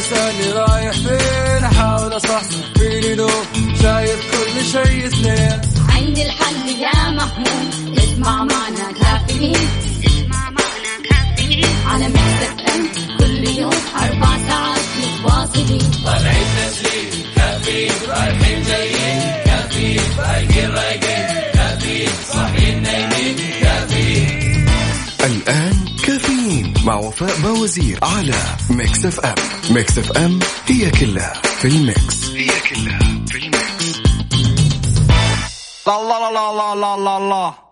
تسألني رايح فين؟ أحاول أصحصح فيني لو شايف كل شيء سنين عندي الحل يا محمود. اسمع معنا كافيين. اسمع معنا كافيين. على مكتب أم. كل يوم أربع ساعات متواصلين. طالعين نازلين كافيين رايحين جايين. كافيين رايقين رايقين. وفاء باوزير على Mix FM Mix FM هي كلها في ال Mix. هي كلها في ال Mix. لا لا لا لا لا لا.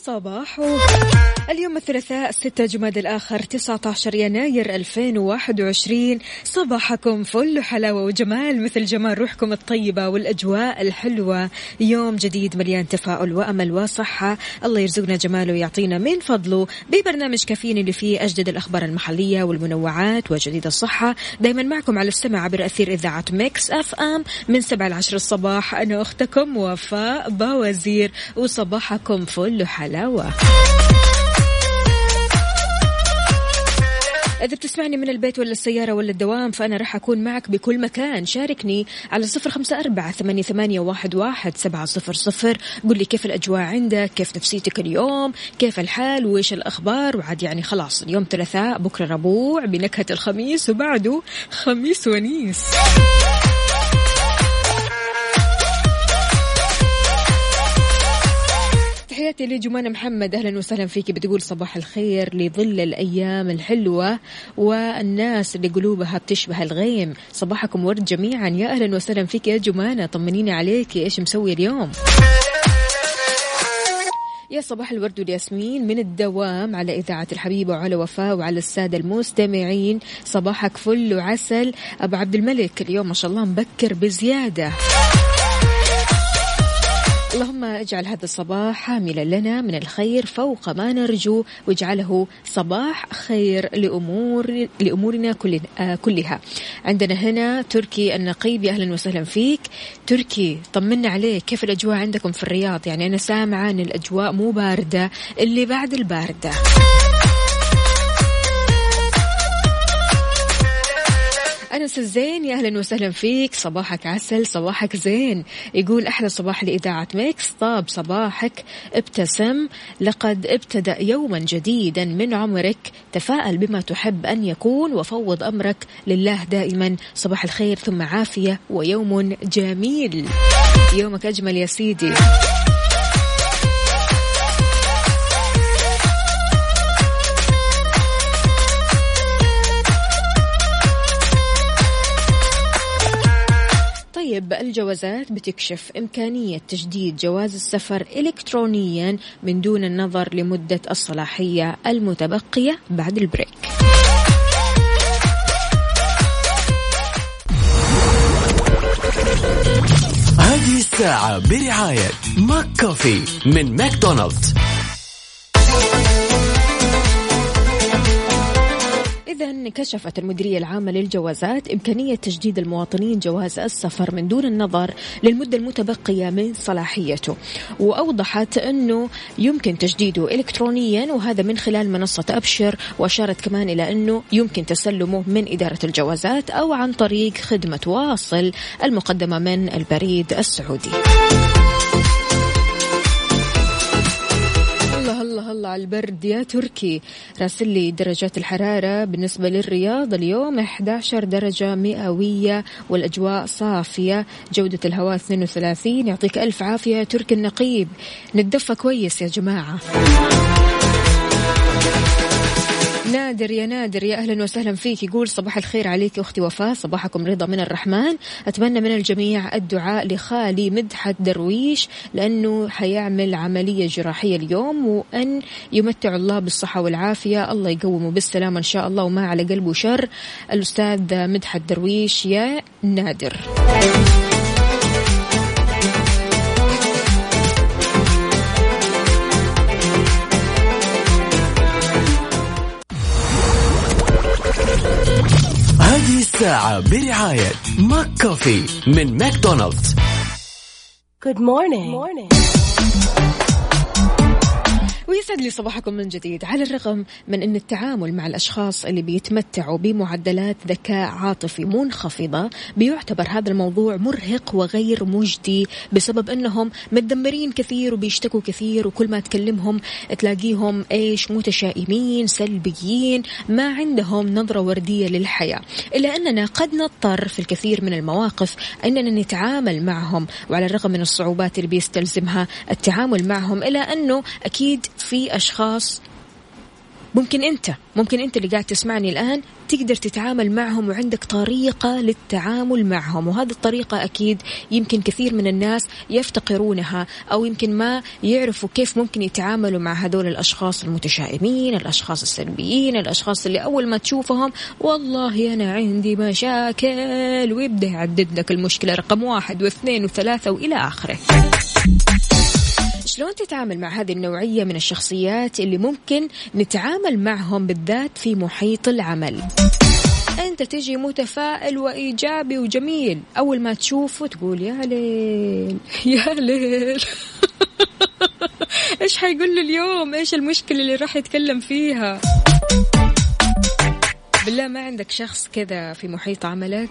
لا صباح. صباح اليوم الثلاثاء 6 جماد الآخر 19 يناير 2021 صباحكم فل وحلاوة وجمال مثل جمال روحكم الطيبة والأجواء الحلوة. يوم جديد مليان تفاؤل وأمل وصحة. الله يرزقنا جماله ويعطينا من فضله. ببرنامج كافيين اللي فيه أجدد الأخبار المحلية والمنوعات وجديد الصحة. دايما معكم على السمع عبر أثير إذاعة Mix FM. من 7 ل 10 الصباح أنا أختكم وفاء باوزير. وصباحكم فل وحلاوة. إذا بتسمعني من البيت ولا السيارة ولا الدوام فأنا راح أكون معك بكل مكان. شاركني على صفر خمسة أربعة ثمانية, واحد سبعة صفر صفر. قل لي كيف الأجواء عندك كيف نفسيتك اليوم كيف الحال وإيش الأخبار؟ وعاد يعني خلاص اليوم ثلاثاء بكرة ربوع بنكهة الخميس وبعده خميس ونيس. تحياتي لجمانة محمد. أهلا وسهلا فيك. بتقول صباح الخير لظل الأيام الحلوة والناس اللي قلوبها بتشبه الغيم. صباحكم ورد جميعا. يا أهلا وسهلا فيك يا جمانة. طمنيني عليك. إيش مسوي اليوم؟ يا صباح الورد والياسمين. من الدوام على إذاعة الحبيبة وعلى وفاء وعلى السادة المستمعين. صباحك فل وعسل. أبو عبد الملك اليوم ما شاء الله مبكر بزيادة. اللهم اجعل هذا الصباح حاملا لنا من الخير فوق ما نرجو واجعله صباح خير لامور لأمورنا كل آه كلها. عندنا هنا تركي النقيب يا أهلا وسهلا فيك. تركي طمنا عليك كيف الأجواء عندكم في الرياض؟ يعني أنا سامعة أن الأجواء مو باردة اللي بعد الباردة. أنس الزين يا أهلا وسهلا فيك. صباحك عسل صباحك زين. يقول أحلى صباح لإذاعة ميكس. طاب صباحك ابتسم. لقد ابتدأ يوما جديدا من عمرك. تفاءل بما تحب أن يكون وفوض أمرك لله دائما. صباح الخير ثم عافية ويوم جميل. يومك أجمل يا سيدي. طيب الجوازات بتكشف إمكانية تجديد جواز السفر إلكترونيا من دون النظر لمدة الصلاحية المتبقية بعد البريك. هذه الساعة برعاية McCoffee من ماكدونالدز. إذا كشفت المديرية العامة للجوازات إمكانية تجديد المواطنين جواز السفر من دون النظر للمدة المتبقية من صلاحيته. وأوضحت أنه يمكن تجديده إلكترونيا وهذا من خلال منصة أبشر وأشارت كمان إلى أنه يمكن تسلمه من إدارة الجوازات أو عن طريق خدمة واصل المقدمة من البريد السعودي. الله البرد يا تركي. راسل لي درجات الحرارة بالنسبة للرياض اليوم 11 درجة مئوية والأجواء صافية. جودة الهواء 32 يعطيك ألف عافية يا تركي النقيب. نتدفى كويس يا جماعة. نادر يا نادر يا أهلا وسهلا فيك. يقول صباح الخير عليك أختي وفاء. صباحكم رضا من الرحمن. أتمنى من الجميع الدعاء لخالي مدحت درويش لأنه حيعمل عملية جراحية اليوم وأن يمتع الله بالصحة والعافية. الله يقومه بالسلامة إن شاء الله وما على قلبه شر. الأستاذ مدحت درويش يا نادر. الساعة الساعة برعاية McCoffee من ماكدونالدز Good morning. Good morning. ويسعد لي صباحكم من جديد. على الرغم من أن التعامل مع الأشخاص اللي بيتمتعوا بمعدلات ذكاء عاطفي منخفضة بيعتبر هذا الموضوع مرهق وغير مجدي بسبب أنهم متذمرين كثير وبيشتكوا كثير وكل ما تكلمهم تلاقيهم إيش متشائمين سلبيين ما عندهم نظرة وردية للحياة. إلا أننا قد نضطر في الكثير من المواقف أننا نتعامل معهم وعلى الرغم من الصعوبات اللي بيستلزمها التعامل معهم إلا أنه أكيد في أشخاص ممكن أنت ممكن أنت اللي قاعد تسمعني الآن تقدر تتعامل معهم وعندك طريقة للتعامل معهم. وهذه الطريقة أكيد يمكن كثير من الناس يفتقرونها أو يمكن ما يعرفوا كيف ممكن يتعاملوا مع هذول الأشخاص المتشائمين الأشخاص السلبيين الأشخاص اللي أول ما تشوفهم والله أنا عندي مشاكل ويبدأ يعدد لك المشكلة رقم واحد واثنين وثلاثة وإلى آخره. شلون تتعامل مع هذه النوعية من الشخصيات اللي ممكن نتعامل معهم بالذات في محيط العمل؟ أنت تجي متفائل وإيجابي وجميل. أول ما تشوفه تقول يا ليل يا ليل. إيش حيقول اليوم؟ إيش المشكلة اللي راح يتكلم فيها؟ بالله ما عندك شخص كذا في محيط عملك؟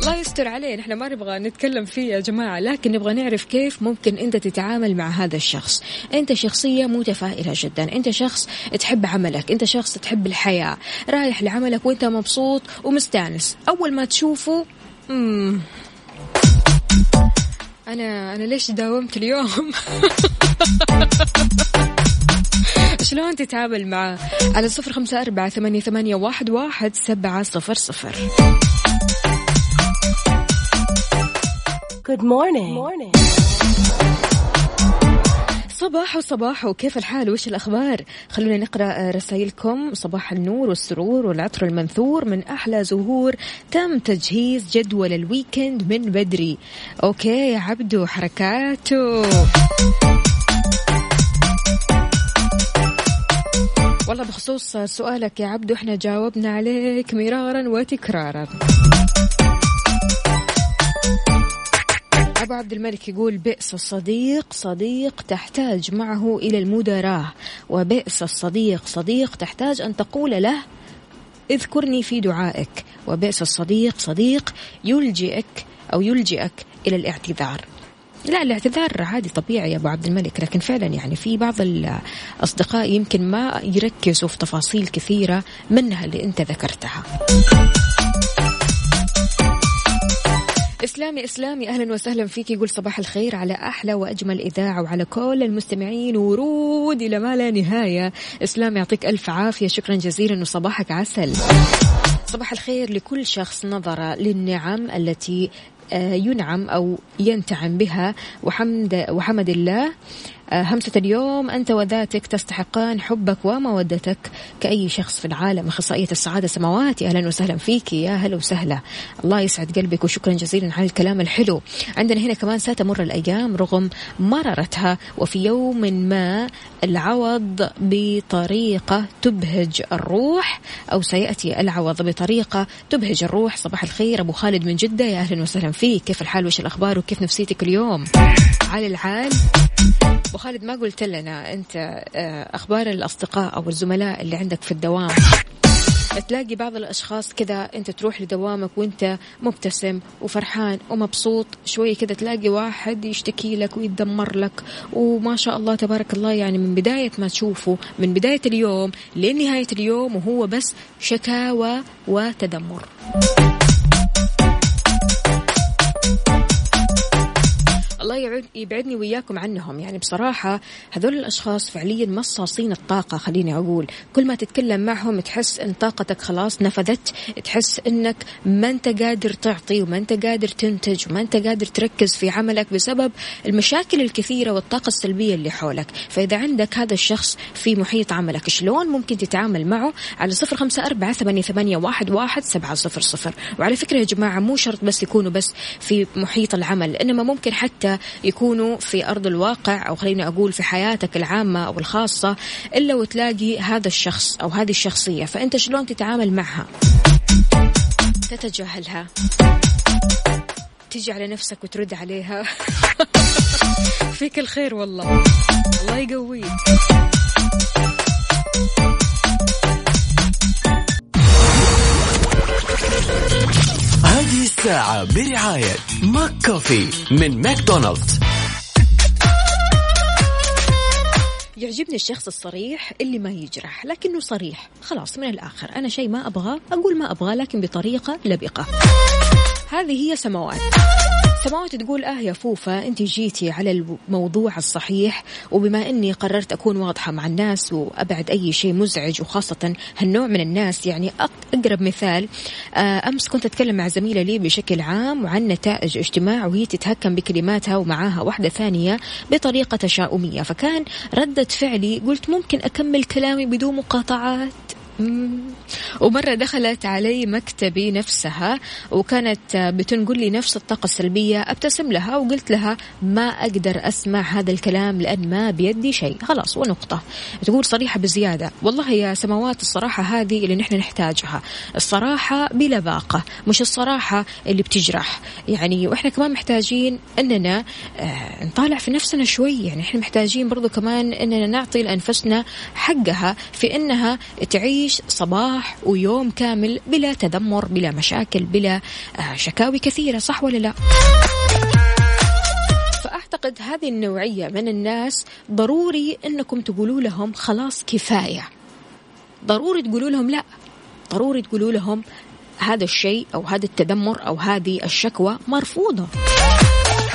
الله يستر عليه نحن ما نبغى نتكلم فيه يا جماعة لكن نبغى نعرف كيف ممكن أنت تتعامل مع هذا الشخص. أنت شخصية متفائلة جدا أنت شخص تحب عملك أنت شخص تحب الحياة. رايح لعملك وأنت مبسوط ومستانس. أول ما تشوفه مم. أنا أنا ليش داومت اليوم؟ شلون تتعامل معه على صفر خمسة أربعة ثمانية, ثمانية واحد, واحد سبعة صفر صفر. Good morning. Good morning. صباح وصباح وكيف الحال؟ وش الأخبار؟ خلونا نقرأ رسائلكم. صباح النور والسرور والعطر المنثور من أحلى زهور تم تجهيز جدول ال weekend من بدري. okay يا عبدو حركاته. والله بخصوص سؤالك يا عبدو إحنا جاوبنا عليك مرارا وتكرارا. أبو عبد الملك يقول بئس الصديق صديق تحتاج معه إلى المداراة. وبئس الصديق صديق تحتاج أن تقول له اذكرني في دعائك. وبئس الصديق صديق يلجئك أو يلجئك إلى الاعتذار. لا الاعتذار عادي طبيعي يا أبو عبد الملك لكن فعلا يعني في بعض الأصدقاء يمكن ما يركزوا في تفاصيل كثيرة منها اللي أنت ذكرتها. إسلامي إسلامي أهلا وسهلا فيك. يقول صباح الخير على أحلى وأجمل إذاعة وعلى كل المستمعين. ورود إلى ما لا نهاية. إسلام يعطيك ألف عافية. شكرا جزيلا وصباحك عسل. صباح الخير لكل شخص نظر للنعم التي آه، ينعم أو ينتعم بها. وحمد, وحمد الله. همسة اليوم أنت وذاتك تستحقان حبك ومودتك كأي شخص في العالم. أخصائية السعادة سماواتي أهلا وسهلا فيك يا هلا وسهلا. الله يسعد قلبك وشكرا جزيلا على الكلام الحلو. عندنا هنا كمان ستمر الأيام رغم مررتها. وفي يوم ما العوض بطريقة تبهج الروح أو سيأتي العوض بطريقة تبهج الروح. صباح الخير أبو خالد من جدة. يا أهلا وسهلا فيك. كيف الحال؟ وش الأخبار؟ وكيف نفسيتك اليوم؟ على العال. أبو خالد ما قلت لنا أنت آه، أخبار الأصدقاء أو الزملاء اللي عندك في الدوام. تلاقي بعض الأشخاص كذا أنت تروح لدوامك وأنت مبتسم وفرحان ومبسوط. شوي كذا تلاقي واحد يشتكي لك ويتدمر لك. وما شاء الله تبارك الله يعني من بداية ما تشوفه من بداية اليوم لنهاية اليوم وهو بس شكاوى وتدمر. الله يبعدني وياكم عنهم. يعني بصراحة هذول الأشخاص فعليا مصاصين الطاقة خليني أقول. كل ما تتكلم معهم تحس أن طاقتك خلاص نفذت تحس أنك ما أنت قادر تعطي وما أنت قادر تنتج وما أنت قادر تركز في عملك بسبب المشاكل الكثيرة والطاقة السلبية اللي حولك. فإذا عندك هذا الشخص في محيط عملك شلون ممكن تتعامل معه؟ على صفر خمسة أربعة ثمانية, واحد سبعة صفر صفر. وعلى فكرة يا جماعة مو شرط بس يكونوا بس في محيط العمل إنما ممكن حتى يكونوا في أرض الواقع أو خليني أقول في حياتك العامة أو الخاصة إلا وتلاقي هذا الشخص أو هذه الشخصية. فأنت شلون تتعامل معها؟ تتجاهلها. تيجي على نفسك وترد عليها. فيك الخير والله. الله يقويك. هذه الساعة برعاية McCoffee من ماكدونالدز. يعجبني الشخص الصريح اللي ما يجرح لكنه صريح. خلاص من الآخر أنا شيء ما أبغاه أقول ما أبغاه لكن بطريقة لبقة. هذه هي سماوات سماوات تقول آه يا فوفا أنت جيتي على الموضوع الصحيح وبما إني قررت أكون واضحة مع الناس وأبعد أي شيء مزعج وخاصة هالنوع من الناس يعني أقرب مثال آه، أمس كنت أتكلم مع زميلة لي بشكل عام وعن نتائج اجتماع وهي تتهكم بكلماتها ومعاها واحدة ثانية بطريقة تشاؤمية فكان ردة فعلي قلت ممكن أكمل كلامي بدون مقاطعات. ومرة دخلت علي مكتبي نفسها وكانت بتنقل لي نفس الطاقة السلبية أبتسم لها وقلت لها ما أقدر أسمع هذا الكلام لأن ما بيدي شيء. خلاص ونقطة. تقول صريحة بزيادة. والله يا سماوات الصراحة هذه اللي نحن نحتاجها. الصراحة بلا باقة. مش الصراحة اللي بتجرح. يعني وإحنا كمان محتاجين أننا آه نطالع في نفسنا شوي. يعني إحنا محتاجين برضو كمان أننا نعطي لأنفسنا حقها في أنها تعيش تعيش صباح ويوم كامل بلا تذمر بلا مشاكل بلا آه، شكاوي كثيرة صح ولا لا؟ فأعتقد هذه النوعية من الناس ضروري أنكم تقولوا لهم خلاص كفاية. ضروري تقولوا لهم لا. ضروري تقولوا لهم هذا الشيء أو هذا التذمر أو هذه الشكوى مرفوضة.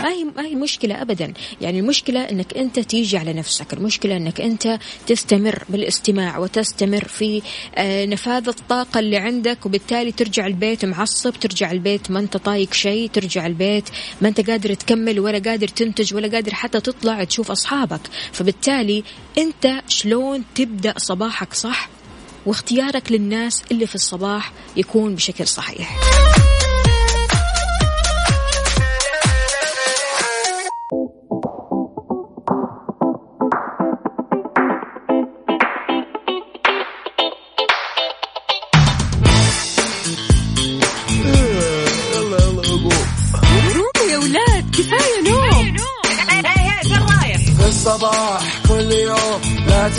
ما هي ما هي مشكلة أبدا. يعني المشكلة أنك أنت تيجي على نفسك. المشكلة أنك أنت تستمر بالاستماع وتستمر في آه، نفاذ الطاقة اللي عندك وبالتالي ترجع البيت معصب ترجع البيت ما أنت طايق شيء ترجع البيت ما أنت قادر تكمل ولا قادر تنتج ولا قادر حتى تطلع تشوف أصحابك. فبالتالي أنت شلون تبدأ صباحك صح واختيارك للناس اللي في الصباح يكون بشكل صحيح.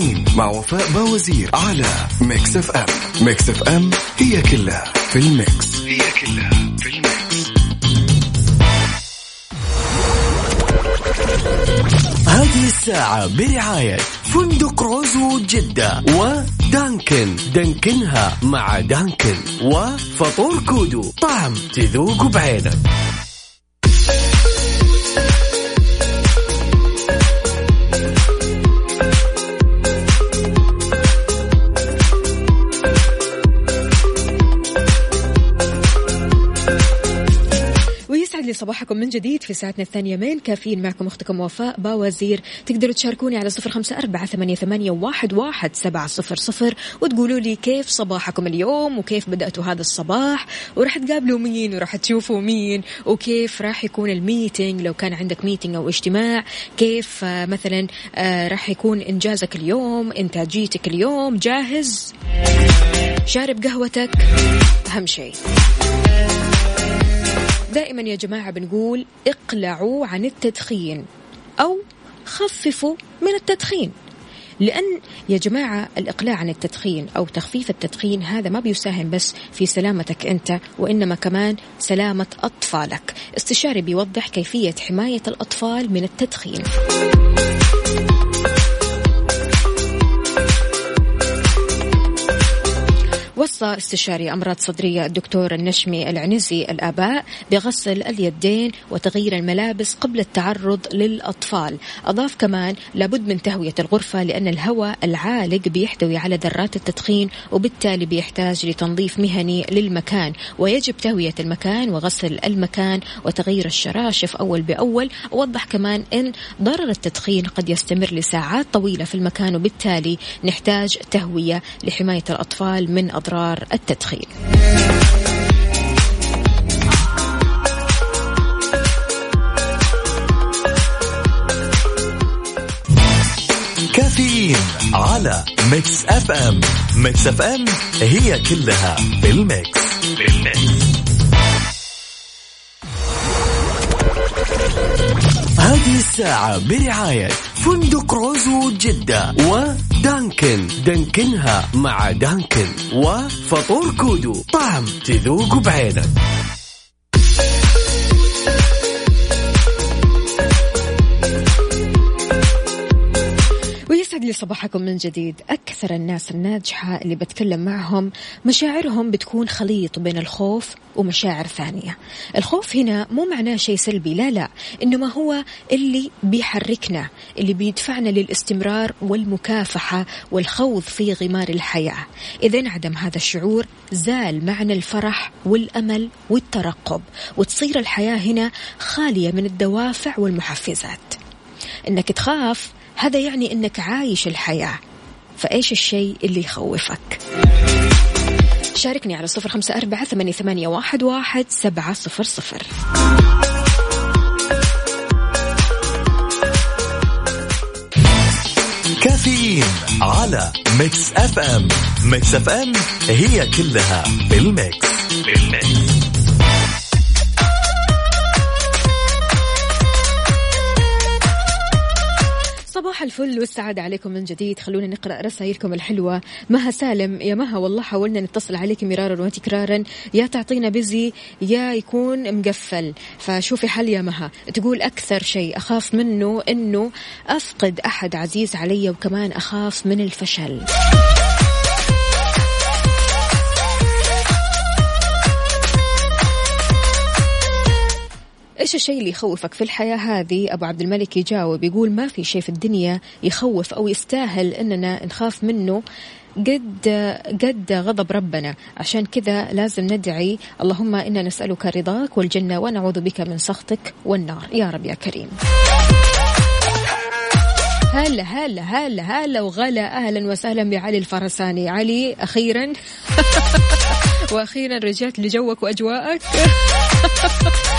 كافيين مع وفاء باوزير على Mix FM Mix FM هي كلها في ال Mix. هي كلها في ال Mix. هذه الساعة برعاية فندق روزوود جدة ودانكن. دانكنها مع دانكن وفطور كودو. طعم تذوق بعينك. صباحكم من جديد في ساعتنا الثانية من كافيين. معكم أختكم وفاء باوزير. تقدروا تشاركوني على صفر خمسة أربعة ثمانية, واحد سبعة صفر صفر وتقولوا لي كيف صباحكم اليوم وكيف بدأتوا هذا الصباح وراح تقابلوا مين وراح تشوفوا مين وكيف راح يكون ال meeting لو كان عندك meeting أو اجتماع كيف آه، مثلا آه، راح يكون إنجازك اليوم إنتاجيتك اليوم. جاهز؟ شارب قهوتك؟ أهم شيء. دائما يا جماعة بنقول اقلعوا عن التدخين أو خففوا من التدخين. لأن يا جماعة الإقلاع عن التدخين أو تخفيف التدخين هذا ما بيساهم بس في سلامتك أنت وإنما كمان سلامة أطفالك. استشاري بيوضح كيفية حماية الأطفال من التدخين. أخصائي استشاري أمراض صدرية الدكتور النشمي العنزي الآباء بغسل اليدين وتغيير الملابس قبل التعرض للأطفال. أضاف كمان لابد من تهوية الغرفة لأن الهواء العالق بيحتوي على ذرات التدخين وبالتالي بيحتاج لتنظيف مهني للمكان. ويجب تهوية المكان وغسل المكان وتغيير الشراشف أول بأول. وضح كمان أن ضرر التدخين قد يستمر لساعات طويلة في المكان وبالتالي نحتاج تهوية لحماية الأطفال من أضرار التدخين. كافيين على Mix FM. Mix FM هي كلها في ال Mix. في ال Mix. هذه الساعة برعاية فندق روزو جدة ودانكن. دانكنها مع دانكن وفطور كودو. طعم تذوق بعينك. صباحكم من جديد. أكثر الناس الناجحة اللي بتكلم معهم مشاعرهم بتكون خليط بين الخوف ومشاعر ثانية. الخوف هنا مو معناه شيء سلبي لا لا إنما هو اللي بيحركنا اللي بيدفعنا للاستمرار والمكافحة والخوض في غمار الحياة. إذا انعدم هذا الشعور زال معنى الفرح والأمل والترقب وتصير الحياة هنا خالية من الدوافع والمحفزات. إنك تخاف هذا يعني إنك عايش الحياة. فإيش الشيء اللي يخوفك؟ شاركني على صفر خمسة أربعة ثمانية, ثمانية واحد, سبعة صفر صفر. كافيين على Mix FM. Mix FM هي كلها في ال Mix صباح الفل والسعادة عليكم من جديد. خلونا نقرأ رسائلكم الحلوة. مها سالم يا مها والله حاولنا نتصل عليك مرارا وتكرارا. يا تعطينا بزي يا يكون مقفل. فشوفي حل يا مها. تقول أكثر شيء أخاف منه أنه أفقد أحد عزيز علي وكمان أخاف من الفشل. إيش الشيء اللي يخوفك في الحياة هذه؟ أبو عبد الملك يجاوب يقول ما في شيء في الدنيا يخوف أو يستاهل إننا نخاف منه قد قد غضب ربنا. عشان كذا لازم ندعي اللهم إنا نسألك رضاك والجنة ونعوذ بك من سخطك والنار. يا رب يا كريم. هلا هلا هلا هلا وغلا أهلا وسهلا بعلي الفرساني علي أخيرا. وأخيرا رجعت لجوك وأجواءك.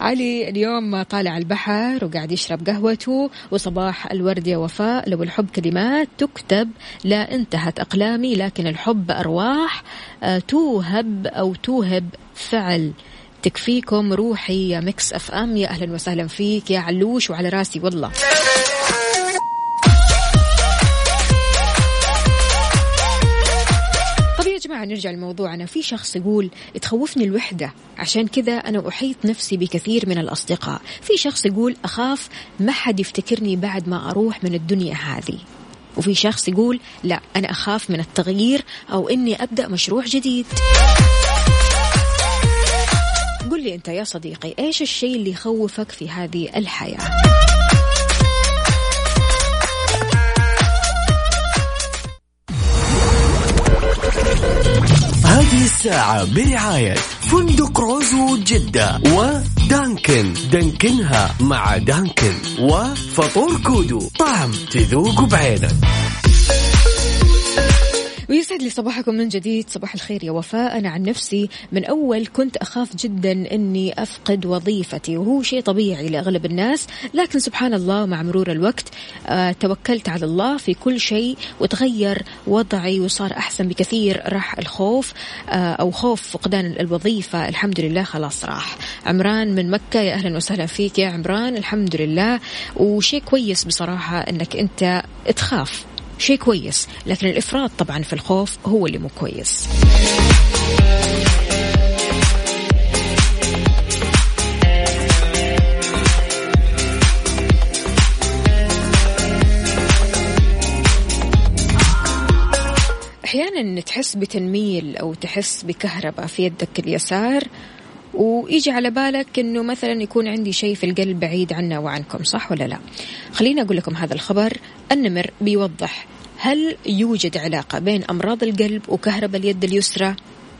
علي اليوم طالع البحر وقاعد يشرب قهوته وصباح الورد يا وفاء لو الحب كلمات تكتب لا انتهت أقلامي لكن الحب أرواح آه، توهب أو توهب فعل. تكفيكم روحي يا Mix FM يا أهلا وسهلا فيك يا علوش وعلى راسي والله. جماعة نرجع لموضوعنا. في شخص يقول تخوفني الوحدة عشان كذا أنا أحيط نفسي بكثير من الأصدقاء. في شخص يقول أخاف ما حد يفتكرني بعد ما أروح من الدنيا هذه. وفي شخص يقول لا أنا أخاف من التغيير أو إني أبدأ مشروع جديد. قل لي أنت يا صديقي إيش الشيء اللي يخوفك في هذه الحياة؟ هذه الساعة برعاية فندق روزو جدة ودانكن. دانكنها مع دانكن وفطور كودو. طعم تذوق بعينك. ويسعد لي صباحكم من جديد. صباح الخير يا وفاء. أنا عن نفسي من أول كنت أخاف جدا أني أفقد وظيفتي وهو شيء طبيعي لأغلب الناس. لكن سبحان الله مع مرور الوقت آه توكلت على الله في كل شيء وتغير وضعي وصار أحسن بكثير. راح الخوف آه أو خوف فقدان الوظيفة. الحمد لله خلاص راح. عمران من مكة يا أهلا وسهلا فيك يا عمران. الحمد لله. وشيء كويس بصراحة أنك أنت تخاف. شيء كويس. لكن الإفراط طبعا في الخوف هو اللي مو كويس. أحيانا تحس بتنميل أو تحس بكهرباء في يدك اليسار. ويجي على بالك إنه مثلا يكون عندي شيء في القلب بعيد عنا وعنكم صح ولا لا؟ خليني أقول لكم هذا الخبر. النمر بيوضح هل يوجد علاقة بين أمراض القلب وكهرباء اليد اليسرى؟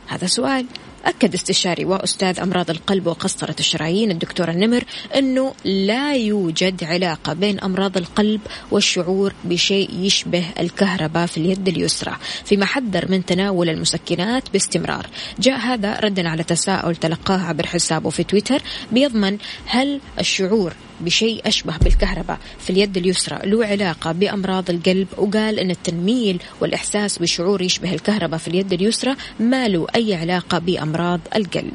هذا سؤال. أكد استشاري وأستاذ أمراض القلب وقسطرة الشرايين الدكتور النمر أنه لا يوجد علاقة بين أمراض القلب والشعور بشيء يشبه الكهرباء في اليد اليسرى فيما حذر من تناول المسكنات باستمرار. جاء هذا ردا على تساؤل تلقاه عبر حسابه في تويتر بيضمن هل الشعور بشيء أشبه بالكهرباء في اليد اليسرى. له علاقة بأمراض القلب وقال أن التنميل والإحساس بشعور يشبه الكهرباء في اليد اليسرى ما له أي علاقة بأمراض القلب.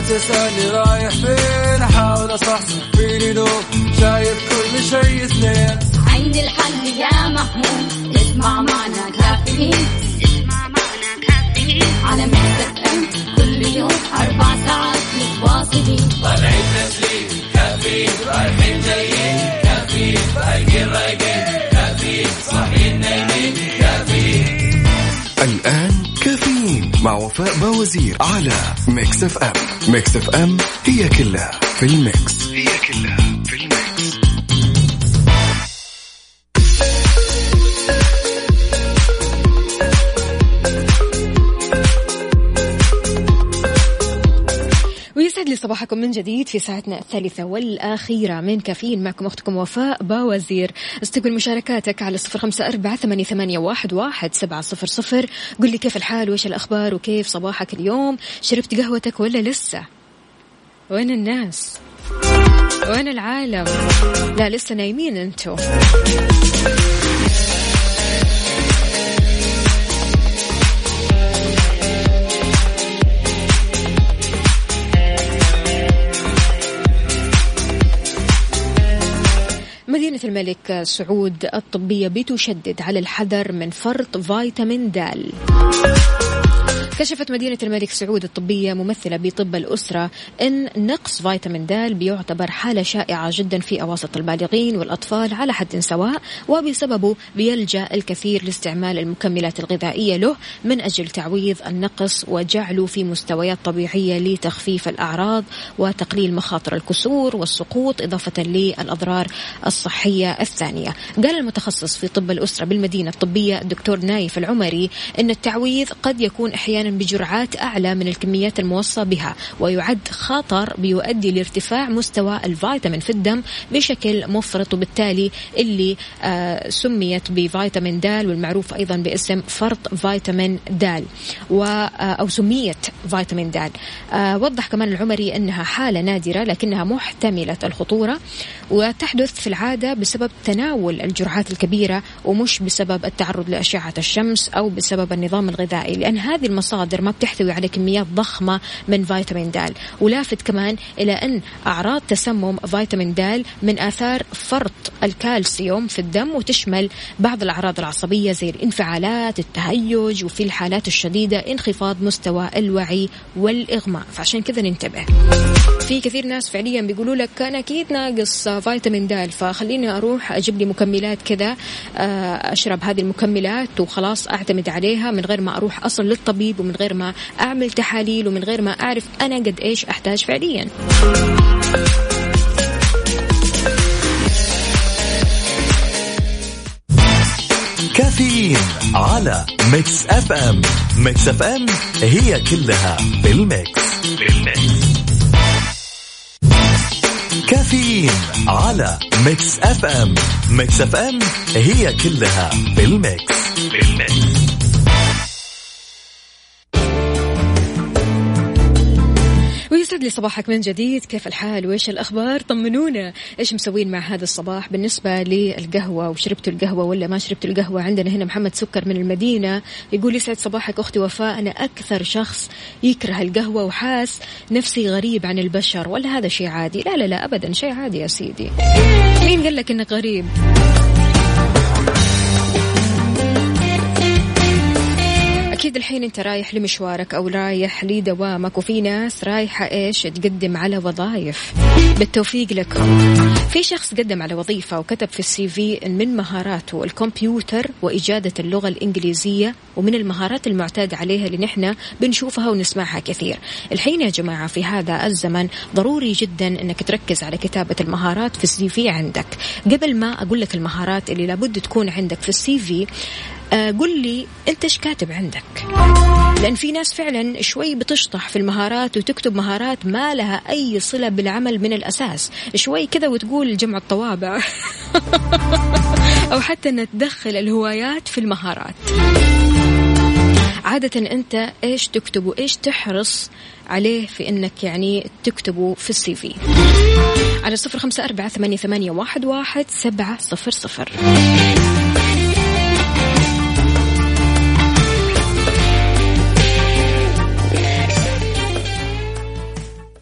لا تسألني رايح فين؟ أحاول أصحصح فيني نوم شايف كل شيء اثنين. عندي الحل يا محمود. اسمع معنا كافيين. اسمع معنا كافيين. على مكتب مع وفاء باوزير على Mix FM. Mix FM هي كلها في ال Mix. هي كلها. صباحكم من جديد في ساعتنا الثالثة والأخيرة. من كافيين معكم أختكم وفاء باوزير. استقبل مشاركاتك على صفر خمسة أربعة ثمانية, واحد, سبعة صفر صفر. قل لي كيف الحال؟ وإيش الأخبار؟ وكيف صباحك اليوم؟ شربت قهوتك ولا لسه؟ وين الناس؟ وين العالم؟ لا لسه نايمين أنتو. الملك سعود الطبية بتشدد على الحذر من فرط فيتامين د. كشفت مدينة الملك سعود الطبية ممثلة بطب الأسرة أن نقص فيتامين د بيعتبر حالة شائعة جدا في أواسط البالغين والأطفال على حد سواء وبسببه بيلجأ الكثير لاستعمال المكملات الغذائية له من أجل تعويض النقص وجعله في مستويات طبيعية لتخفيف الأعراض وتقليل مخاطر الكسور والسقوط إضافة للأضرار الصحية الثانية. قال المتخصص في طب الأسرة بالمدينة الطبية الدكتور نايف العمري أن التعويض قد يكون أحيانا بجرعات أعلى من الكميات الموصى بها ويعد خطر بيؤدي لارتفاع مستوى الفيتامين في الدم بشكل مفرط وبالتالي اللي آه سميت بفيتامين د والمعروف أيضا باسم فرط فيتامين د و آه أو سميت فيتامين د. آه وضح كمان العمري أنها حالة نادرة لكنها محتملة الخطورة وتحدث في العادة بسبب تناول الجرعات الكبيرة ومش بسبب التعرض لأشعة الشمس أو بسبب النظام الغذائي لأن هذه المصادر ما بتحتوي على كميات ضخمة من فيتامين د ولافت كمان إلى أن أعراض تسمم فيتامين د من آثار فرط الكالسيوم في الدم وتشمل بعض الأعراض العصبية زي الانفعالات التهيج وفي الحالات الشديدة انخفاض مستوى الوعي والإغماء. فعشان كذا ننتبه. في كثير ناس فعليا بيقولوا لك أنا أكيد ناقص فيتامين د فخليني أروح أجيب لي مكملات كذا آه، أشرب هذه المكملات وخلاص أعتمد عليها من غير ما أروح أصلا للطبيب ومن غير ما أعمل تحاليل ومن غير ما أعرف أنا قد إيش أحتاج فعليا. كافيين على Mix FM. Mix FM هي كلها بال mix. بال mix كافيين على Mix FM. Mix FM هي كلها بال mix بال mix. يسعد لي صباحك من جديد. كيف الحال؟ وإيش الأخبار؟ طمنونا. إيش مسوين مع هذا الصباح؟ بالنسبة للقهوة وشربتوا القهوة ولا ما شربتوا القهوة؟ عندنا هنا محمد سكر من المدينة يقول يسعد صباحك أختي وفاء. أنا أكثر شخص يكره القهوة وحاس نفسي غريب عن البشر ولا هذا شيء عادي. لا لا لا ابدا شيء عادي يا سيدي. مين قال لك إنك غريب؟ أكيد الحين أنت رايح لمشوارك أو رايح لدوامك وفي ناس رايحة إيش؟ تقدم على وظائف. بالتوفيق لكم في شخص قدم على وظيفة وكتب في السي في من مهاراته الكمبيوتر وإجادة اللغة الإنجليزية ومن المهارات المعتاد عليها اللي نحن بنشوفها ونسمعها كثير. الحين يا جماعة في هذا الزمن ضروري جدا أنك تركز على كتابة المهارات في السي في عندك. قبل ما أقول لك المهارات اللي لابد تكون عندك في السي في قل لي أنت إيش كاتب عندك؟ لأن في ناس فعلا شوي بتشطح في المهارات وتكتب مهارات ما لها أي صلة بالعمل من الأساس. شوي كذا وتقول جمع الطوابع. أو حتى ان تدخل الهوايات في المهارات. عادة أنت إيش تكتب وإيش تحرص عليه في أنك يعني تكتبه في السي في؟ على صفر خمسة أربعة ثمانية, واحد سبعة صفر صفر.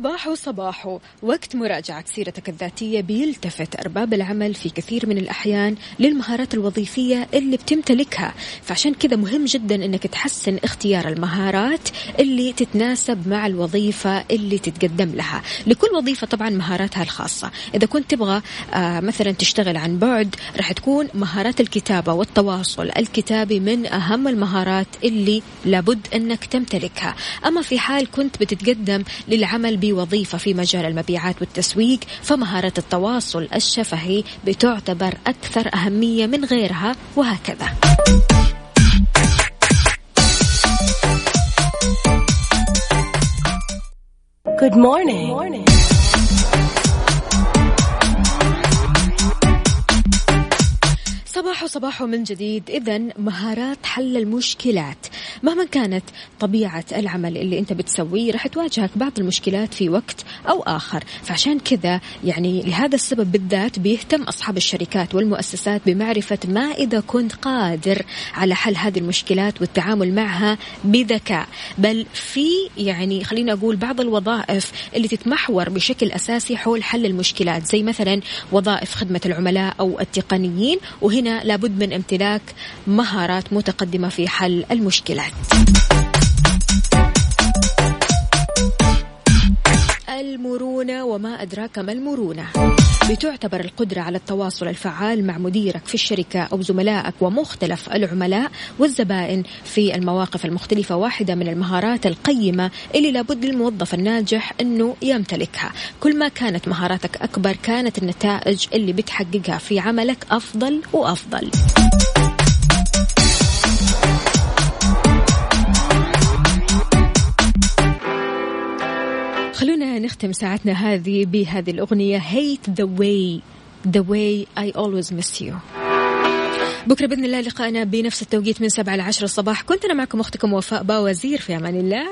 صباح صباح. وقت مراجعة سيرتك الذاتية بيلتفت أرباب العمل في كثير من الأحيان للمهارات الوظيفية اللي بتمتلكها. فعشان كذا مهم جدا أنك تحسن اختيار المهارات اللي تتناسب مع الوظيفة اللي تتقدم لها. لكل وظيفة طبعا مهاراتها الخاصة. إذا كنت تبغى آه مثلا تشتغل عن بعد راح تكون مهارات الكتابة والتواصل الكتابي من أهم المهارات اللي لابد أنك تمتلكها. أما في حال كنت بتتقدم للعمل بوظيفة في مجال المبيعات والتسويق فمهارة التواصل الشفهي بتعتبر أكثر أهمية من غيرها وهكذا Good morning. Good morning. صباح صباح من جديد. إذا مهارات حل المشكلات. مهما كانت طبيعة العمل اللي أنت بتسويه راح تواجهك بعض المشكلات في وقت أو آخر. فعشان كذا يعني لهذا السبب بالذات بيهتم أصحاب الشركات والمؤسسات بمعرفة ما إذا كنت قادر على حل هذه المشكلات والتعامل معها بذكاء. بل في يعني خلينا أقول بعض الوظائف اللي تتمحور بشكل أساسي حول حل المشكلات. زي مثلا وظائف خدمة العملاء أو التقنيين وهنا لابد من امتلاك مهارات متقدمة في حل المشكلات. المرونة وما أدراك ما المرونة. بتعتبر القدرة على التواصل الفعال مع مديرك في الشركة أو زملائك ومختلف العملاء والزبائن في المواقف المختلفة واحدة من المهارات القيمة اللي لابد للموظف الناجح أنه يمتلكها. كل ما كانت مهاراتك أكبر كانت النتائج اللي بتحققها في عملك أفضل وأفضل. نختم ساعتنا هذه بهذه الأغنية. Hate the way the way I always miss you. بكرة بإذن الله لقائنا بنفس التوقيت من سبعة إلى عشرة الصباح. كنت أنا معكم أختكم وفاء باوزير. في أمان الله.